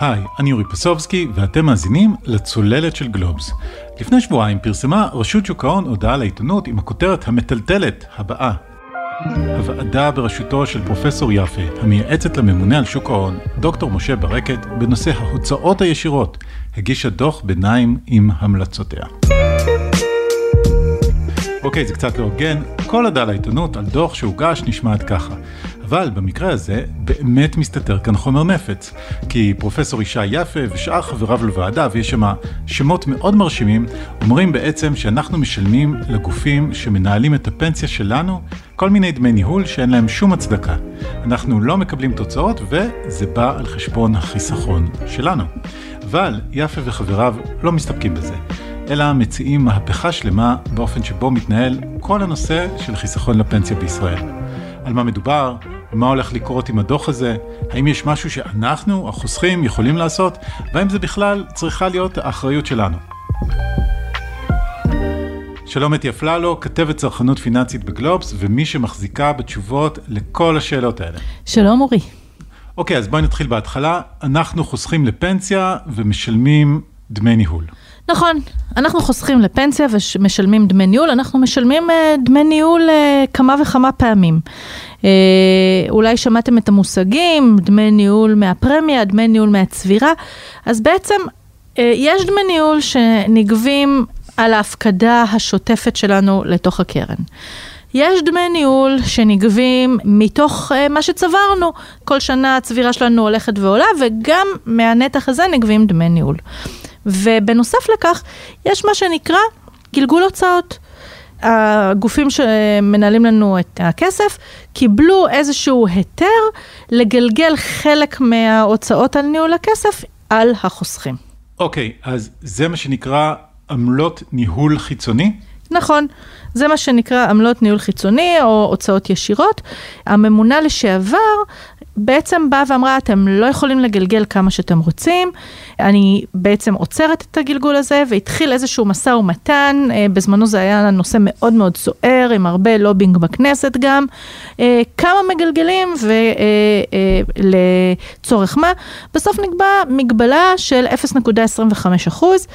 היי, אני אורי פסובסקי, ואתם מאזינים לצוללת של גלובס. לפני שבועיים פרסמה רשות שוק ההון הודעה לעיתונות עם הכותרת המטלטלת הבאה. הוועדה בראשותו של פרופסור יפה, המייעצת לממונה על שוק ההון, דוקטור משה ברקת, בנושא ההוצאות הישירות, הגישה דוח ביניים עם המלצותיה. אוקיי, זה קצת לא הוגן, כל הודעה לעיתונות על דוח שהוגש נשמעת ככה. אבל במקרה הזה באמת מסתתר כאן חומר נפץ. כי פרופסור ישי יפה ושאר חבריו לוועדה, ויש שם שמות מאוד מרשימים, אומרים בעצם שאנחנו משלמים לגופים שמנהלים את הפנסיה שלנו כל מיני דמי ניהול שאין להם שום הצדקה. אנחנו לא מקבלים תוצאות וזה בא על חשבון החיסכון שלנו. אבל יפה וחבריו לא מסתפקים בזה. אלא מציעים מהפכה שלמה באופן שבו מתנהל כל הנושא של חיסכון לפנסיה בישראל. על מה מדובר, מה הולך לקרות עם הדוח הזה, האם יש משהו שאנחנו, החוסכים, יכולים לעשות, והאם זה בכלל צריכה להיות האחריות שלנו. שלום אתי אפללו, כתבת צרכנות פיננסית בגלובס, ומי שמחזיקה בתשובות לכל השאלות האלה. שלום אורי. אוקיי, אז בואי נתחיל בהתחלה. אנחנו חוסכים לפנסיה ומשלמים דמי ניהול. נכון, אנחנו חוסכים לפנסיה ומשלמים דמי ניהול, אנחנו משלמים אה, דמי ניהול אה, כמה וכמה פעמים. אה, אולי שמעתם את המושגים, דמי ניהול מהפרמיה, דמי ניהול מהצבירה, אז בעצם יש דמי ניהול שנגבים על ההפקדה השוטפת שלנו לתוך הקרן. יש דמי ניהול שנגבים מתוך uh, מה שצברנו. כל שנה הצבירה שלנו הולכת ועולה, וגם מהנתח הזה נגבים דמי ניהול. ובנוסף לכך, יש מה שנקרא גלגול הוצאות. הגופים שמנהלים לנו את הכסף קיבלו איזשהו היתר לגלגל חלק מההוצאות על ניהול הכסף על החוסכים. אוקיי, okay, אז זה מה שנקרא עמלות ניהול חיצוני? נכון, זה מה שנקרא עמלות ניהול חיצוני או הוצאות ישירות. הממונה לשעבר בעצם באה ואמרה, אתם לא יכולים לגלגל כמה שאתם רוצים, אני בעצם עוצרת את הגלגול הזה, והתחיל איזשהו משא ומתן, אה, בזמנו זה היה נושא מאוד מאוד סוער, עם הרבה לובינג בכנסת גם, אה, כמה מגלגלים ולצורך אה, מה, בסוף נקבע מגבלה של 0.25 אחוז.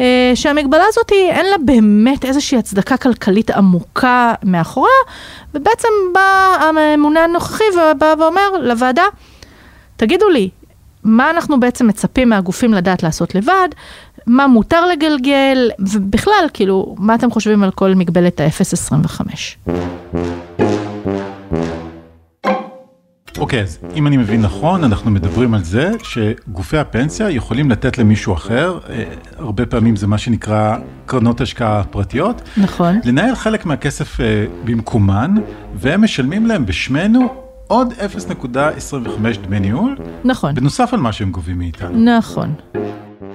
אה, שהמגבלה הזאת אין לה באמת איזושהי הצדקה כלכלית עמוקה מאחוריה, ובעצם בא הממונה הנוכחי ובא ואומר לוועדה, תגידו לי, מה אנחנו בעצם מצפים מהגופים לדעת לעשות לבד, מה מותר לגלגל, ובכלל, כאילו, מה אתם חושבים על כל מגבלת ה-0.25? אוקיי, אז אם אני מבין נכון, אנחנו מדברים על זה שגופי הפנסיה יכולים לתת למישהו אחר, אה, הרבה פעמים זה מה שנקרא קרנות השקעה פרטיות. נכון. לנהל חלק מהכסף אה, במקומן, והם משלמים להם בשמנו עוד 0.25 דמי ניהול. נכון. בנוסף על מה שהם גובים מאיתנו. נכון.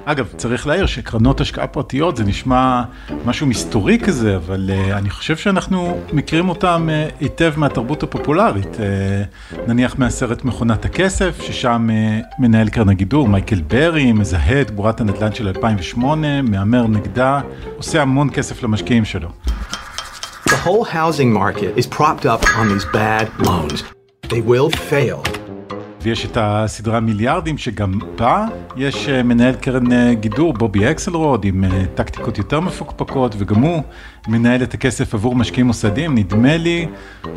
אגב, צריך להעיר שקרנות השקעה פרטיות זה נשמע משהו מסתורי כזה, אבל uh, אני חושב שאנחנו מכירים אותם uh, היטב מהתרבות הפופולרית. Uh, נניח מהסרט מכונת הכסף, ששם uh, מנהל קרן הגידור, מייקל ברי, מזהה את בורת הנדל"ן של 2008, מהמר נגדה, עושה המון כסף למשקיעים שלו. The whole housing market is propped up on these bad loans. They will fail. ויש את הסדרה מיליארדים שגם בה יש אה, מנהל קרן אה, גידור, בובי אקסלרוד, עם אה, טקטיקות יותר מפוקפקות, וגם הוא מנהל את הכסף עבור משקיעים מוסדיים, נדמה לי,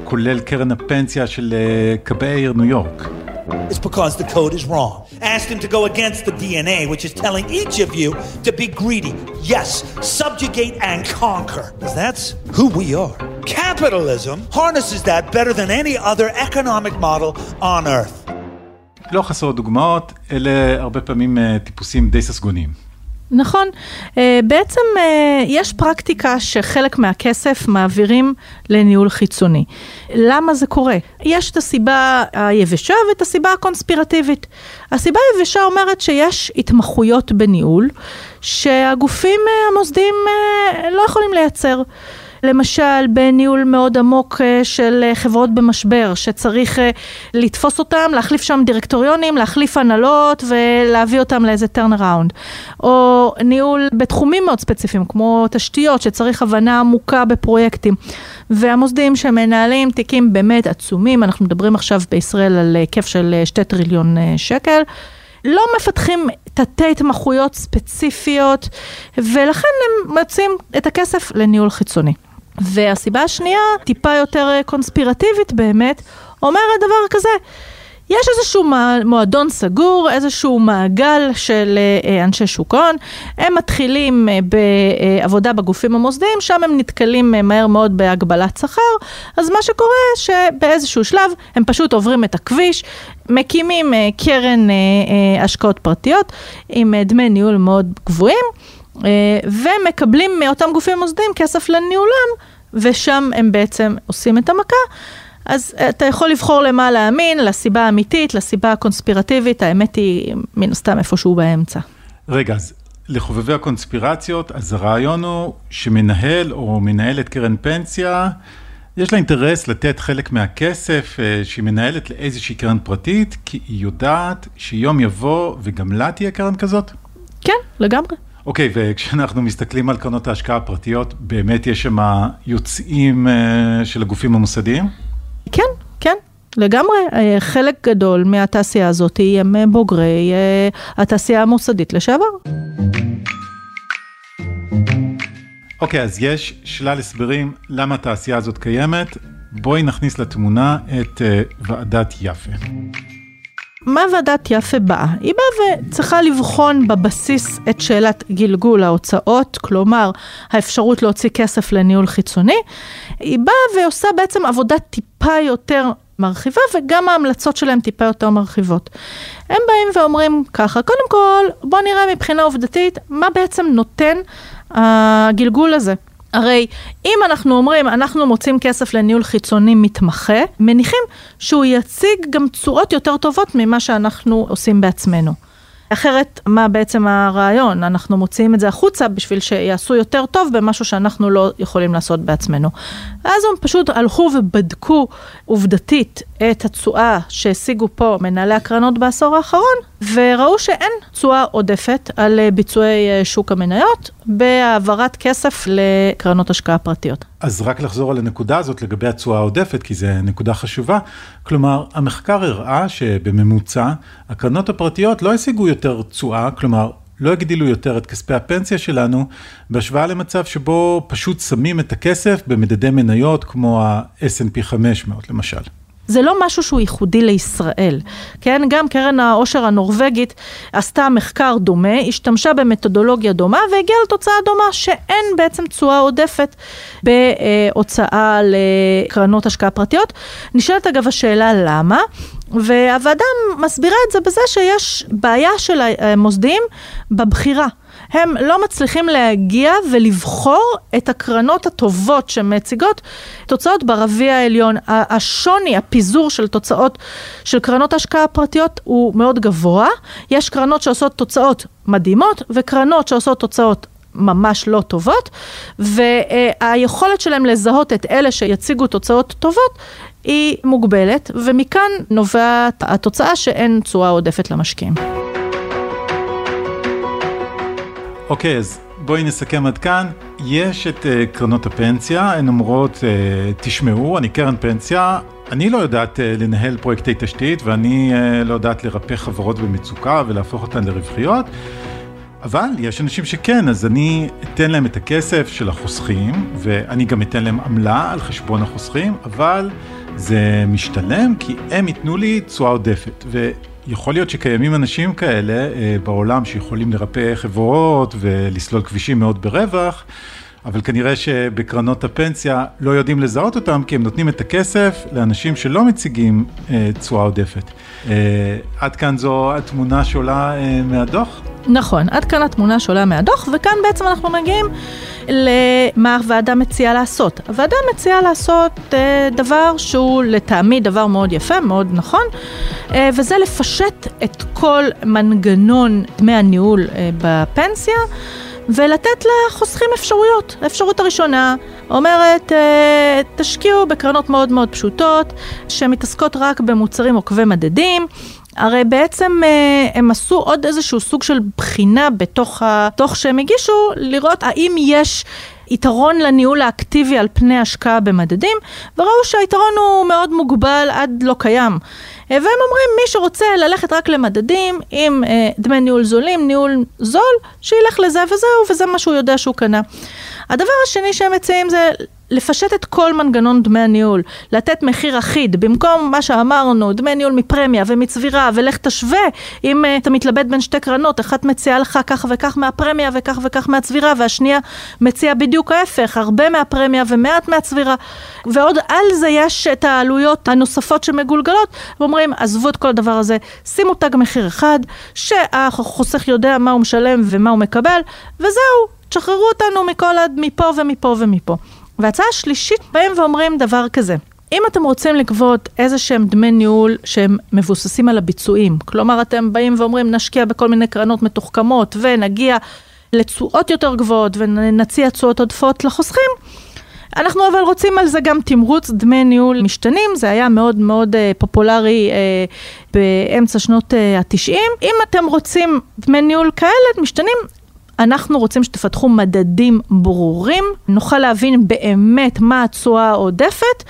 כולל קרן הפנסיה של כבאי העיר ניו יורק. It's because the code is wrong. Ask him to go against the DNA, which is telling each of you to be greedy. Yes, subjugate and conquer. Because that's who we are. Capitalism harnesses that better than any other economic model on earth. לא חסרות דוגמאות, אלה הרבה פעמים אה, טיפוסים די ססגוניים. נכון, אה, בעצם אה, יש פרקטיקה שחלק מהכסף מעבירים לניהול חיצוני. למה זה קורה? יש את הסיבה היבשה ואת הסיבה הקונספירטיבית. הסיבה היבשה אומרת שיש התמחויות בניהול שהגופים המוסדיים לא יכולים לייצר. למשל בניהול מאוד עמוק אה, של אה, חברות במשבר, שצריך אה, לתפוס אותם, להחליף שם דירקטוריונים, להחליף הנהלות ולהביא אותם לאיזה turn around. או ניהול בתחומים מאוד ספציפיים, כמו תשתיות, שצריך הבנה עמוקה בפרויקטים. והמוסדים שמנהלים תיקים באמת עצומים, אנחנו מדברים עכשיו בישראל על היקף של שתי טריליון שקל. לא מפתחים תתי התמחויות ספציפיות, ולכן הם מוצאים את הכסף לניהול חיצוני. והסיבה השנייה, טיפה יותר קונספירטיבית באמת, אומרת דבר כזה, יש איזשהו מועדון סגור, איזשהו מעגל של אה, אנשי שוק ההון, הם מתחילים אה, בעבודה בגופים המוסדיים, שם הם נתקלים אה, מהר מאוד בהגבלת שכר, אז מה שקורה שבאיזשהו שלב הם פשוט עוברים את הכביש, מקימים קרן השקעות פרטיות עם דמי ניהול מאוד גבוהים, ומקבלים מאותם גופים מוסדיים כסף לניהולם, ושם הם בעצם עושים את המכה. אז אה, אתה יכול לבחור למה להאמין, לסיבה האמיתית, לסיבה הקונספירטיבית, האמת היא מן הסתם איפשהו באמצע. רגע, אז לחובבי הקונספירציות, אז הרעיון הוא שמנהל או מנהלת קרן פנסיה, יש לה אינטרס לתת חלק מהכסף אה, שהיא מנהלת לאיזושהי קרן פרטית, כי היא יודעת שיום יבוא וגם לה תהיה קרן כזאת? כן, לגמרי. אוקיי, okay, וכשאנחנו מסתכלים על קרנות ההשקעה הפרטיות, באמת יש שם יוצאים אה, של הגופים המוסדיים? כן, כן. לגמרי, אה, חלק גדול מהתעשייה הזאת הם אה, בוגרי התעשייה המוסדית לשעבר. אוקיי, okay, אז יש שלל הסברים למה התעשייה הזאת קיימת. בואי נכניס לתמונה את ועדת יפה. מה ועדת יפה באה? היא באה וצריכה לבחון בבסיס את שאלת גלגול ההוצאות, כלומר האפשרות להוציא כסף לניהול חיצוני. היא באה ועושה בעצם עבודה טיפה יותר מרחיבה וגם ההמלצות שלהם טיפה יותר מרחיבות. הם באים ואומרים ככה, קודם כל בוא נראה מבחינה עובדתית מה בעצם נותן הגלגול הזה. הרי אם אנחנו אומרים, אנחנו מוצאים כסף לניהול חיצוני מתמחה, מניחים שהוא יציג גם צורות יותר טובות ממה שאנחנו עושים בעצמנו. אחרת, מה בעצם הרעיון? אנחנו מוציאים את זה החוצה בשביל שיעשו יותר טוב במשהו שאנחנו לא יכולים לעשות בעצמנו. אז הם פשוט הלכו ובדקו עובדתית את התשואה שהשיגו פה מנהלי הקרנות בעשור האחרון, וראו שאין תשואה עודפת על ביצועי אה, שוק המניות בהעברת כסף לקרנות השקעה פרטיות. אז רק לחזור על הנקודה הזאת לגבי התשואה העודפת, כי זו נקודה חשובה. כלומר, המחקר הראה שבממוצע, הקרנות הפרטיות לא השיגו יותר תשואה, כלומר, לא הגדילו יותר את כספי הפנסיה שלנו, בהשוואה למצב שבו פשוט שמים את הכסף במדדי מניות כמו ה-S&P 500 למשל. זה לא משהו שהוא ייחודי לישראל, כן? גם קרן העושר הנורבגית עשתה מחקר דומה, השתמשה במתודולוגיה דומה והגיעה לתוצאה דומה שאין בעצם תשואה עודפת בהוצאה לקרנות השקעה פרטיות. נשאלת אגב השאלה למה, והוועדה מסבירה את זה בזה שיש בעיה של המוסדיים בבחירה. הם לא מצליחים להגיע ולבחור את הקרנות הטובות שמציגות תוצאות ברביע העליון. השוני, הפיזור של תוצאות של קרנות השקעה פרטיות הוא מאוד גבוה. יש קרנות שעושות תוצאות מדהימות וקרנות שעושות תוצאות ממש לא טובות, והיכולת שלהם לזהות את אלה שיציגו תוצאות טובות היא מוגבלת, ומכאן נובעת התוצאה שאין תשואה עודפת למשקיעים. אוקיי, אז בואי נסכם עד כאן. יש את uh, קרנות הפנסיה, הן אומרות, uh, תשמעו, אני קרן פנסיה, אני לא יודעת uh, לנהל פרויקטי תשתית ואני uh, לא יודעת לרפא חברות במצוקה ולהפוך אותן לרווחיות, אבל יש אנשים שכן, אז אני אתן להם את הכסף של החוסכים, ואני גם אתן להם עמלה על חשבון החוסכים, אבל זה משתלם כי הם ייתנו לי תשואה עודפת. יכול להיות שקיימים אנשים כאלה אה, בעולם שיכולים לרפא חברות ולסלול כבישים מאוד ברווח, אבל כנראה שבקרנות הפנסיה לא יודעים לזהות אותם, כי הם נותנים את הכסף לאנשים שלא מציגים אה, תשואה עודפת. אה, עד כאן זו התמונה שעולה אה, מהדוח? נכון, עד כאן התמונה שעולה מהדוח, וכאן בעצם אנחנו מגיעים למה הוועדה מציעה לעשות. הוועדה מציעה לעשות דבר שהוא לטעמי דבר מאוד יפה, מאוד נכון, וזה לפשט את כל מנגנון דמי הניהול בפנסיה. ולתת לחוסכים אפשרויות. האפשרות הראשונה אומרת, אה, תשקיעו בקרנות מאוד מאוד פשוטות, שמתעסקות רק במוצרים עוקבי מדדים. הרי בעצם אה, הם עשו עוד איזשהו סוג של בחינה בתוך הדוח שהם הגישו, לראות האם יש יתרון לניהול האקטיבי על פני השקעה במדדים, וראו שהיתרון הוא מאוד מוגבל עד לא קיים. והם אומרים, מי שרוצה ללכת רק למדדים עם אה, דמי ניהול זולים, ניהול זול, שילך לזה וזהו, וזה מה שהוא יודע שהוא קנה. הדבר השני שהם מציעים זה לפשט את כל מנגנון דמי הניהול, לתת מחיר אחיד, במקום מה שאמרנו, דמי ניהול מפרמיה ומצבירה, ולך תשווה, אם uh, אתה מתלבט בין שתי קרנות, אחת מציעה לך כך וכך מהפרמיה וכך וכך מהצבירה, והשנייה מציעה בדיוק ההפך, הרבה מהפרמיה ומעט מהצבירה, ועוד על זה יש את העלויות הנוספות שמגולגלות, ואומרים, עזבו את כל הדבר הזה, שימו תג מחיר אחד, שהחוסך יודע מה הוא משלם ומה הוא מקבל, וזהו. תשחררו אותנו מכל, מפה ומפה ומפה. והצעה השלישית, באים ואומרים דבר כזה. אם אתם רוצים לגבות איזה שהם דמי ניהול שהם מבוססים על הביצועים, כלומר אתם באים ואומרים נשקיע בכל מיני קרנות מתוחכמות ונגיע לתשואות יותר גבוהות ונציע תשואות עודפות לחוסכים, אנחנו אבל רוצים על זה גם תמרוץ דמי ניהול משתנים, זה היה מאוד מאוד uh, פופולרי uh, באמצע שנות ה-90. Uh, אם אתם רוצים דמי ניהול כאלה משתנים, אנחנו רוצים שתפתחו מדדים ברורים, נוכל להבין באמת מה התשואה העודפת,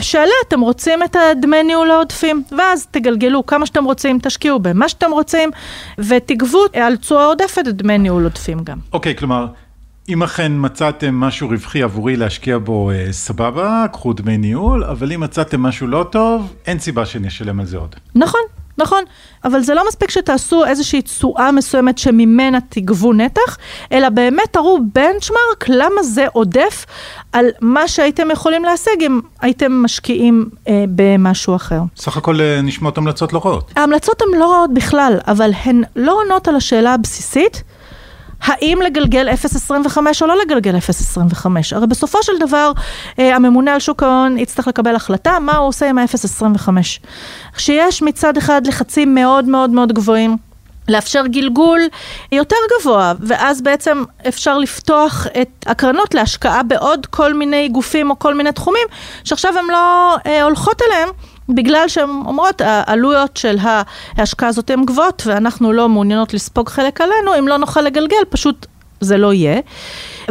שעליה אתם רוצים את הדמי ניהול העודפים, ואז תגלגלו כמה שאתם רוצים, תשקיעו במה שאתם רוצים, ותגבו על תשואה עודפת דמי ניהול עודפים גם. אוקיי, okay, כלומר... אם אכן מצאתם משהו רווחי עבורי להשקיע בו, אה, סבבה, קחו דמי ניהול, אבל אם מצאתם משהו לא טוב, אין סיבה שאני אשלם על זה עוד. נכון, נכון, אבל זה לא מספיק שתעשו איזושהי תשואה מסוימת שממנה תגבו נתח, אלא באמת תראו בנצ'מארק למה זה עודף על מה שהייתם יכולים להשיג אם הייתם משקיעים אה, במשהו אחר. סך הכל אה, נשמעות המלצות לא רעות. ההמלצות הן לא רעות בכלל, אבל הן לא עונות על השאלה הבסיסית. האם לגלגל 0.25 או לא לגלגל 0.25? הרי בסופו של דבר אה, הממונה על שוק ההון יצטרך לקבל החלטה מה הוא עושה עם ה-0.25. כשיש מצד אחד לחצים מאוד מאוד מאוד גבוהים לאפשר גלגול יותר גבוה, ואז בעצם אפשר לפתוח את הקרנות להשקעה בעוד כל מיני גופים או כל מיני תחומים, שעכשיו הן לא אה, הולכות אליהם. בגלל שהן אומרות, העלויות של ההשקעה הזאת הן גבוהות ואנחנו לא מעוניינות לספוג חלק עלינו, אם לא נוכל לגלגל, פשוט זה לא יהיה.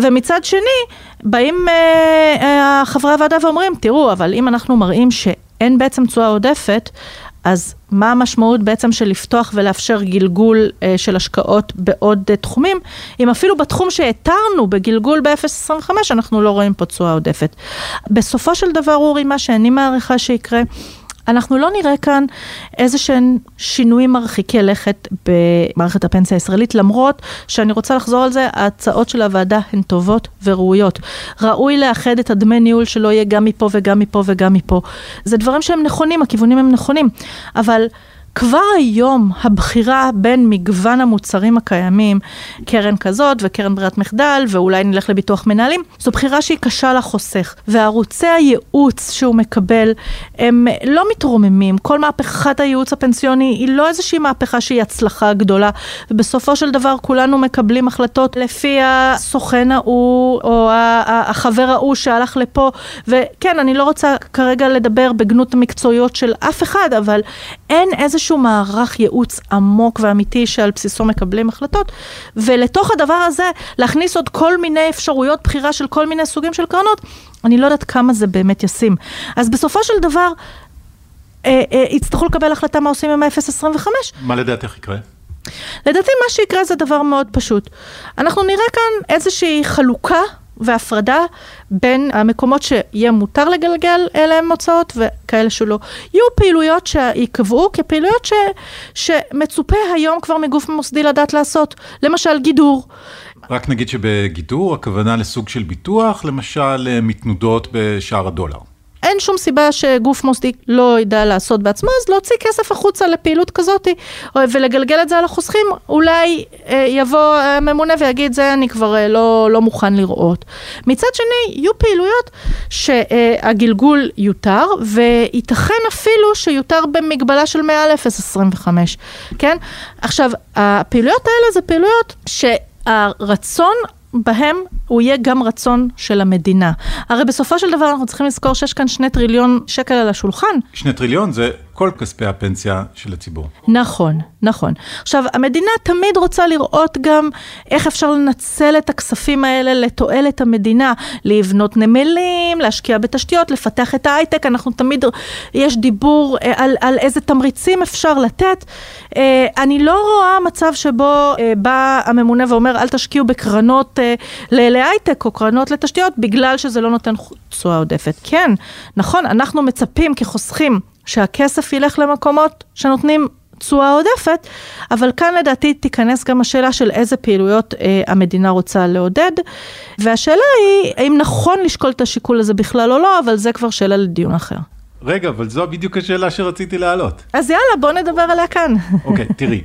ומצד שני, באים אה, אה, חברי הוועדה ואומרים, תראו, אבל אם אנחנו מראים שאין בעצם תשואה עודפת, אז מה המשמעות בעצם של לפתוח ולאפשר גלגול אה, של השקעות בעוד אה, תחומים, אם אפילו בתחום שהתרנו בגלגול ב-0.25 אנחנו לא רואים פה תשואה עודפת. בסופו של דבר, אורי, מה שאני מעריכה שיקרה, אנחנו לא נראה כאן איזה שהם שינויים מרחיקי לכת במערכת הפנסיה הישראלית, למרות שאני רוצה לחזור על זה, ההצעות של הוועדה הן טובות וראויות. ראוי לאחד את הדמי ניהול שלא יהיה גם מפה וגם מפה וגם מפה. זה דברים שהם נכונים, הכיוונים הם נכונים, אבל... כבר היום הבחירה בין מגוון המוצרים הקיימים, קרן כזאת וקרן ברירת מחדל, ואולי נלך לביטוח מנהלים, זו בחירה שהיא קשה לחוסך. וערוצי הייעוץ שהוא מקבל, הם לא מתרוממים. כל מהפכת הייעוץ הפנסיוני היא לא איזושהי מהפכה שהיא הצלחה גדולה, ובסופו של דבר כולנו מקבלים החלטות לפי הסוכן ההוא, או החבר ההוא שהלך לפה, וכן, אני לא רוצה כרגע לדבר בגנות המקצועיות של אף אחד, אבל אין איזשהו... איזשהו מערך ייעוץ עמוק ואמיתי שעל בסיסו מקבלים החלטות, ולתוך הדבר הזה להכניס עוד כל מיני אפשרויות בחירה של כל מיני סוגים של קרנות, אני לא יודעת כמה זה באמת ישים. אז בסופו של דבר, אה, אה, יצטרכו לקבל החלטה מה עושים עם ה-0.25. מה לדעתך יקרה? לדעתי מה שיקרה זה דבר מאוד פשוט. אנחנו נראה כאן איזושהי חלוקה והפרדה בין המקומות שיהיה מותר לגלגל אליהם הוצאות וכאלה שלא. יהיו פעילויות שייקבעו כפעילויות ש, שמצופה היום כבר מגוף מוסדי לדעת לעשות, למשל גידור. רק נגיד שבגידור הכוונה לסוג של ביטוח, למשל מתנודות בשער הדולר. אין שום סיבה שגוף מוסדי לא ידע לעשות בעצמו, אז להוציא כסף החוצה לפעילות כזאת ולגלגל את זה על החוסכים, אולי אה, יבוא הממונה ויגיד, זה אני כבר אה, לא, לא מוכן לראות. מצד שני, יהיו פעילויות שהגלגול יותר, וייתכן אפילו שיותר במגבלה של מעל 0.25, כן? עכשיו, הפעילויות האלה זה פעילויות שהרצון בהם הוא יהיה גם רצון של המדינה. הרי בסופו של דבר אנחנו צריכים לזכור שיש כאן שני טריליון שקל על השולחן. שני טריליון זה כל כספי הפנסיה של הציבור. נכון, נכון. עכשיו, המדינה תמיד רוצה לראות גם איך אפשר לנצל את הכספים האלה לתועלת המדינה, לבנות נמלים, להשקיע בתשתיות, לפתח את ההייטק, אנחנו תמיד, יש דיבור אה, על, על איזה תמריצים אפשר לתת. אה, אני לא רואה מצב שבו אה, בא הממונה ואומר, אל תשקיעו בקרנות להייטק או קרנות לתשתיות, בגלל שזה לא נותן תשואה עודפת. כן, נכון, אנחנו מצפים כחוסכים שהכסף ילך למקומות שנותנים תשואה עודפת, אבל כאן לדעתי תיכנס גם השאלה של איזה פעילויות אה, המדינה רוצה לעודד, והשאלה היא האם נכון לשקול את השיקול הזה בכלל או לא, אבל זה כבר שאלה לדיון אחר. רגע, אבל זו בדיוק השאלה שרציתי להעלות. אז יאללה, בוא נדבר עליה כאן. אוקיי, okay, תראי,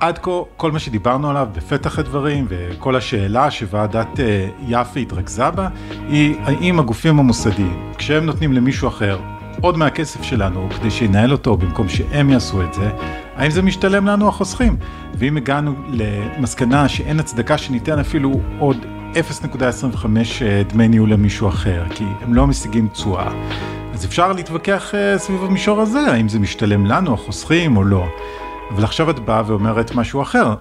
עד כה, כל מה שדיברנו עליו בפתח הדברים, וכל השאלה שוועדת uh, יפה התרכזה בה, היא האם הגופים המוסדיים, כשהם נותנים למישהו אחר עוד מהכסף שלנו כדי שינהל אותו במקום שהם יעשו את זה, האם זה משתלם לנו החוסכים? ואם הגענו למסקנה שאין הצדקה שניתן אפילו עוד 0.25 אה, דמי ניהול למישהו אחר, כי הם לא משיגים תשואה, אז אפשר להתווכח אה, סביב המישור הזה, האם זה משתלם לנו, החוסכים או לא. אבל עכשיו את באה ואומרת משהו אחר.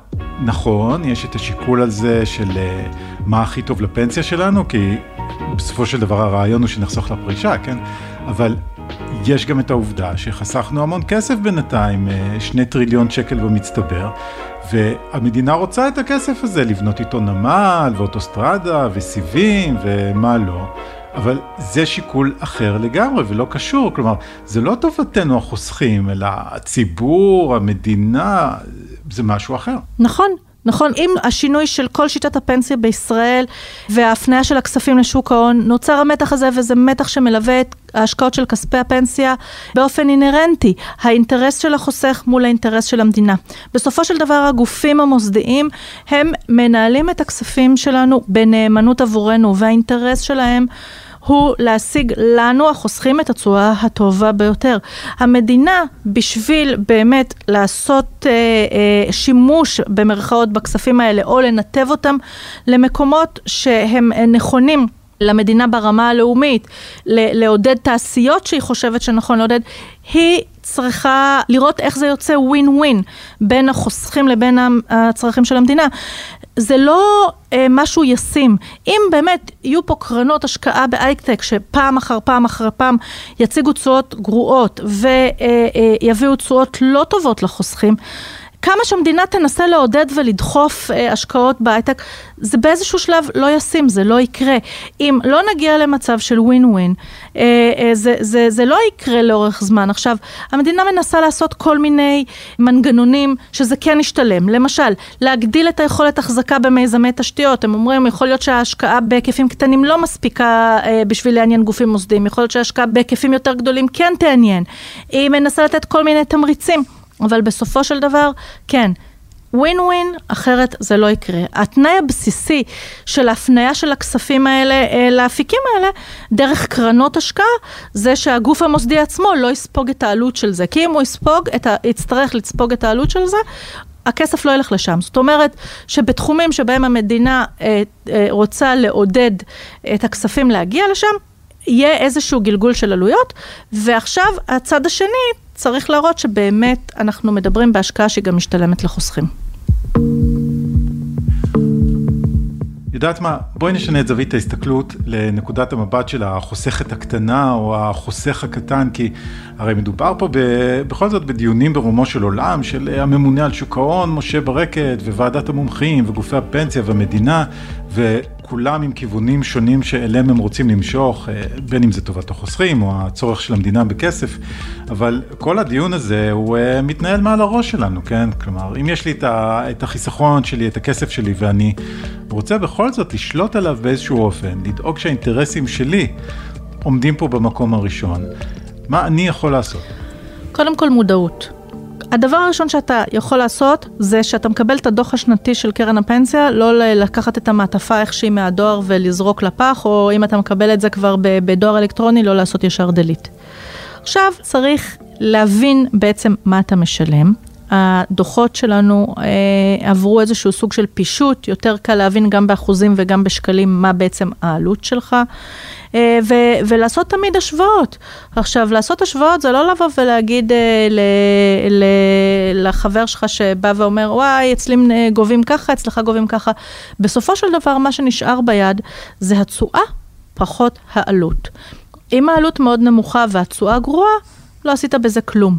נכון, יש את השיקול הזה של אה, מה הכי טוב לפנסיה שלנו, כי בסופו של דבר הרעיון הוא שנחסוך לפרישה, כן? אבל יש גם את העובדה שחסכנו המון כסף בינתיים, אה, שני טריליון שקל במצטבר, והמדינה רוצה את הכסף הזה, לבנות איתו נמל ואוטוסטרדה וסיבים ומה לא. אבל זה שיקול אחר לגמרי ולא קשור, כלומר, זה לא טובתנו החוסכים, אלא הציבור, המדינה, זה משהו אחר. נכון. נכון, עם השינוי של כל שיטת הפנסיה בישראל וההפניה של הכספים לשוק ההון, נוצר המתח הזה וזה מתח שמלווה את ההשקעות של כספי הפנסיה באופן אינהרנטי, האינטרס של החוסך מול האינטרס של המדינה. בסופו של דבר הגופים המוסדיים הם מנהלים את הכספים שלנו בנאמנות עבורנו והאינטרס שלהם הוא להשיג לנו, החוסכים, את התשואה הטובה ביותר. המדינה, בשביל באמת לעשות אה, אה, שימוש במרכאות בכספים האלה, או לנתב אותם למקומות שהם אה, נכונים למדינה ברמה הלאומית, לעודד תעשיות שהיא חושבת שנכון לעודד, היא צריכה לראות איך זה יוצא ווין ווין בין החוסכים לבין הצרכים של המדינה. זה לא אה, משהו ישים. אם באמת יהיו פה קרנות השקעה שפעם אחר פעם אחר פעם יציגו תשואות גרועות ויביאו אה, אה, תשואות לא טובות לחוסכים, כמה שהמדינה תנסה לעודד ולדחוף אה, השקעות בהייטק, זה באיזשהו שלב לא ישים, זה לא יקרה. אם לא נגיע למצב של ווין ווין, אה, אה, זה, זה, זה לא יקרה לאורך זמן. עכשיו, המדינה מנסה לעשות כל מיני מנגנונים שזה כן ישתלם. למשל, להגדיל את היכולת החזקה במיזמי תשתיות. הם אומרים, יכול להיות שההשקעה בהיקפים קטנים לא מספיקה אה, בשביל לעניין גופים מוסדיים, יכול להיות שההשקעה בהיקפים יותר גדולים כן תעניין. היא מנסה לתת כל מיני תמריצים. אבל בסופו של דבר, כן, ווין ווין, אחרת זה לא יקרה. התנאי הבסיסי של ההפניה של הכספים האלה אה, לאפיקים האלה, דרך קרנות השקעה, זה שהגוף המוסדי עצמו לא יספוג את העלות של זה. כי אם הוא יספוג, ה... יצטרך לספוג את העלות של זה, הכסף לא ילך לשם. זאת אומרת שבתחומים שבהם המדינה אה, אה, רוצה לעודד את הכספים להגיע לשם, יהיה איזשהו גלגול של עלויות, ועכשיו הצד השני צריך להראות שבאמת אנחנו מדברים בהשקעה שהיא גם משתלמת לחוסכים. יודעת מה, בואי נשנה את זווית ההסתכלות לנקודת המבט של החוסכת הקטנה או החוסך הקטן, כי הרי מדובר פה ב, בכל זאת בדיונים ברומו של עולם, של הממונה על שוק ההון, משה ברקת, וועדת המומחים, וגופי הפנסיה והמדינה, ו... כולם עם כיוונים שונים שאליהם הם רוצים למשוך, אה, בין אם זה טובת החוסכים או הצורך של המדינה בכסף, אבל כל הדיון הזה הוא אה, מתנהל מעל הראש שלנו, כן? כלומר, אם יש לי את החיסכון שלי, את הכסף שלי, ואני רוצה בכל זאת לשלוט עליו באיזשהו אופן, לדאוג שהאינטרסים שלי עומדים פה במקום הראשון, מה אני יכול לעשות? קודם כל מודעות. הדבר הראשון שאתה יכול לעשות, זה שאתה מקבל את הדוח השנתי של קרן הפנסיה, לא לקחת את המעטפה איך שהיא מהדואר ולזרוק לפח, או אם אתה מקבל את זה כבר בדואר אלקטרוני, לא לעשות ישר דלית. עכשיו צריך להבין בעצם מה אתה משלם, הדוחות שלנו אה, עברו איזשהו סוג של פישוט, יותר קל להבין גם באחוזים וגם בשקלים מה בעצם העלות שלך. אה, ו- ולעשות תמיד השוואות. עכשיו, לעשות השוואות זה לא לבוא ולהגיד אה, ל- ל- לחבר שלך שבא ואומר, וואי, אצלי גובים ככה, אצלך גובים ככה. בסופו של דבר, מה שנשאר ביד זה התשואה פחות העלות. אם העלות מאוד נמוכה והתשואה גרועה, לא עשית בזה כלום.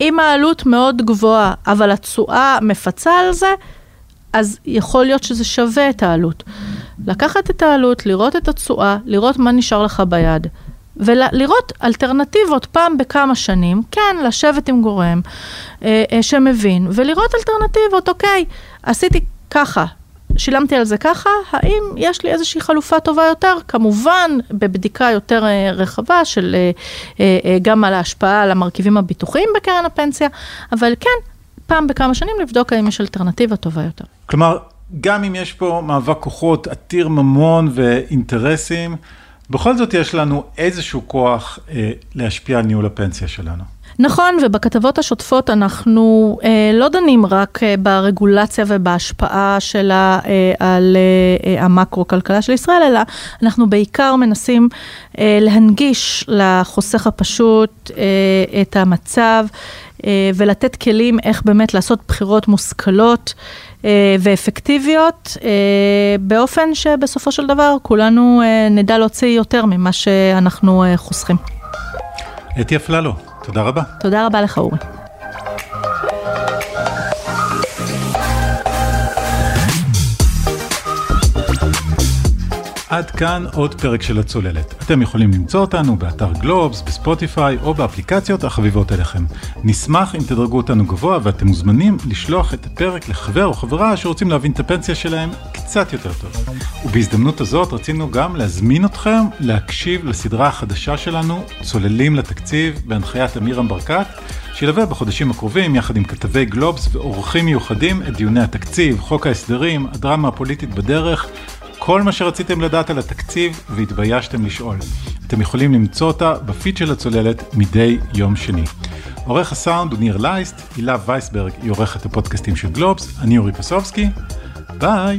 אם העלות מאוד גבוהה, אבל התשואה מפצה על זה, אז יכול להיות שזה שווה את העלות. לקחת את העלות, לראות את התשואה, לראות מה נשאר לך ביד, ולראות אלטרנטיבות פעם בכמה שנים, כן, לשבת עם גורם אה, אה, שמבין, ולראות אלטרנטיבות, אוקיי, עשיתי ככה, שילמתי על זה ככה, האם יש לי איזושהי חלופה טובה יותר? כמובן, בבדיקה יותר אה, רחבה של אה, אה, גם על ההשפעה על המרכיבים הביטוחיים בקרן הפנסיה, אבל כן, פעם בכמה שנים לבדוק האם יש אלטרנטיבה טובה יותר. כלומר, גם אם יש פה מאבק כוחות עתיר ממון ואינטרסים, בכל זאת יש לנו איזשהו כוח אה, להשפיע על ניהול הפנסיה שלנו. נכון, ובכתבות השוטפות אנחנו אה, לא דנים רק אה, ברגולציה ובהשפעה שלה אה, על אה, אה, המקרו-כלכלה של ישראל, אלא אנחנו בעיקר מנסים אה, להנגיש לחוסך הפשוט אה, את המצב ולתת כלים איך באמת לעשות בחירות מושכלות. אה, ואפקטיביות, אה, באופן שבסופו של דבר כולנו אה, נדע להוציא יותר ממה שאנחנו חוסכים. אתי אפללו, תודה רבה. תודה רבה לך, אורי. עד כאן עוד פרק של הצוללת. אתם יכולים למצוא אותנו באתר גלובס, בספוטיפיי או באפליקציות החביבות אליכם. נשמח אם תדרגו אותנו גבוה ואתם מוזמנים לשלוח את הפרק לחבר או חברה שרוצים להבין את הפנסיה שלהם קצת יותר טוב. ובהזדמנות הזאת רצינו גם להזמין אתכם להקשיב לסדרה החדשה שלנו, צוללים לתקציב, בהנחיית אמירם ברקת. שילווה בחודשים הקרובים, יחד עם כתבי גלובס ואורחים מיוחדים, את דיוני התקציב, חוק ההסדרים, הדרמה הפוליטית בדרך, כל מה שרציתם לדעת על התקציב והתביישתם לשאול. אתם יכולים למצוא אותה בפיד של הצוללת מדי יום שני. עורך הסאונד הוא ניר לייסט, הילה וייסברג היא עורכת הפודקאסטים של גלובס, אני אורי פסובסקי, ביי!